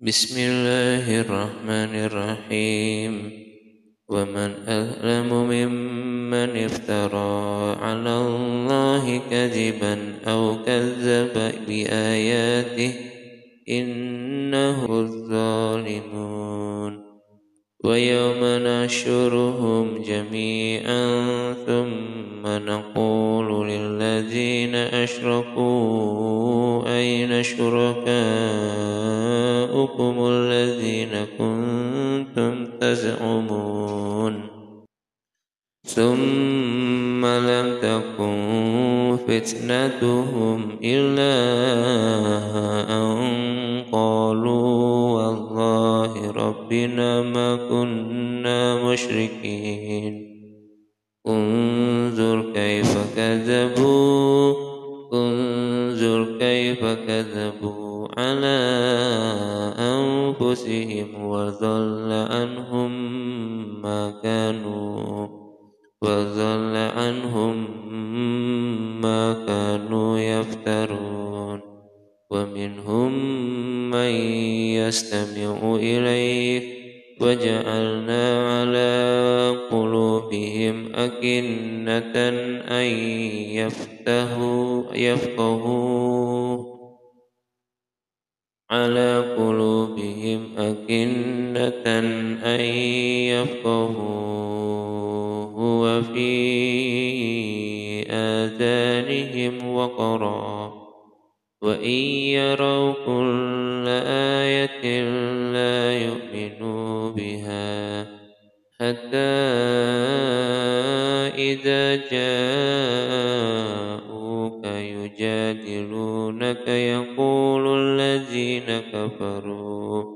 بسم الله الرحمن الرحيم ومن أظلم ممن افترى على الله كذبا أو كذب بآياته إنه الظالمون. ويوم نحشرهم جميعا ثم نقول للذين أشركوا أين شركاؤكم الذين كنتم تزعمون. ثم لم تكن فتنتهم إلا أن قالوا والله ربنا ما كنا مشركين. انظر كيف كذبوا. انظر كيف كذبوا على أنفسهم وضل عنهم ما كانوا وضل عنهم ما كانوا يفترون. ومنهم من يستمع إليك وجعلنا على قلوبهم أكنة أن يفقهوا أكنة أن يفقهوا وفي آذانهم وقرا وإن يروا كل آية لا يؤمنوا بها حتى إذا جاءوك يجادلونك يقول الذين كفروا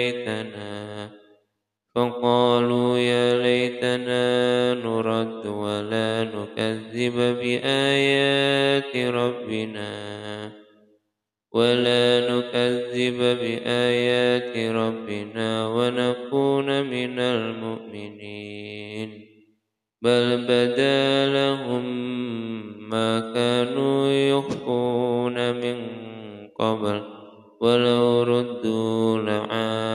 ليتنا فقالوا يا ليتنا نرد ولا نكذب بآيات ربنا. ولا نكذب بآيات ربنا ونكون من المؤمنين. بل بدا لهم ما كانوا يخفون من قبل. ولو ردوا لعادوا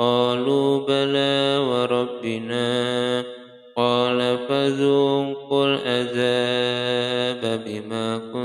قالوا بلى وربنا قال فذوقوا العذاب بما كنتم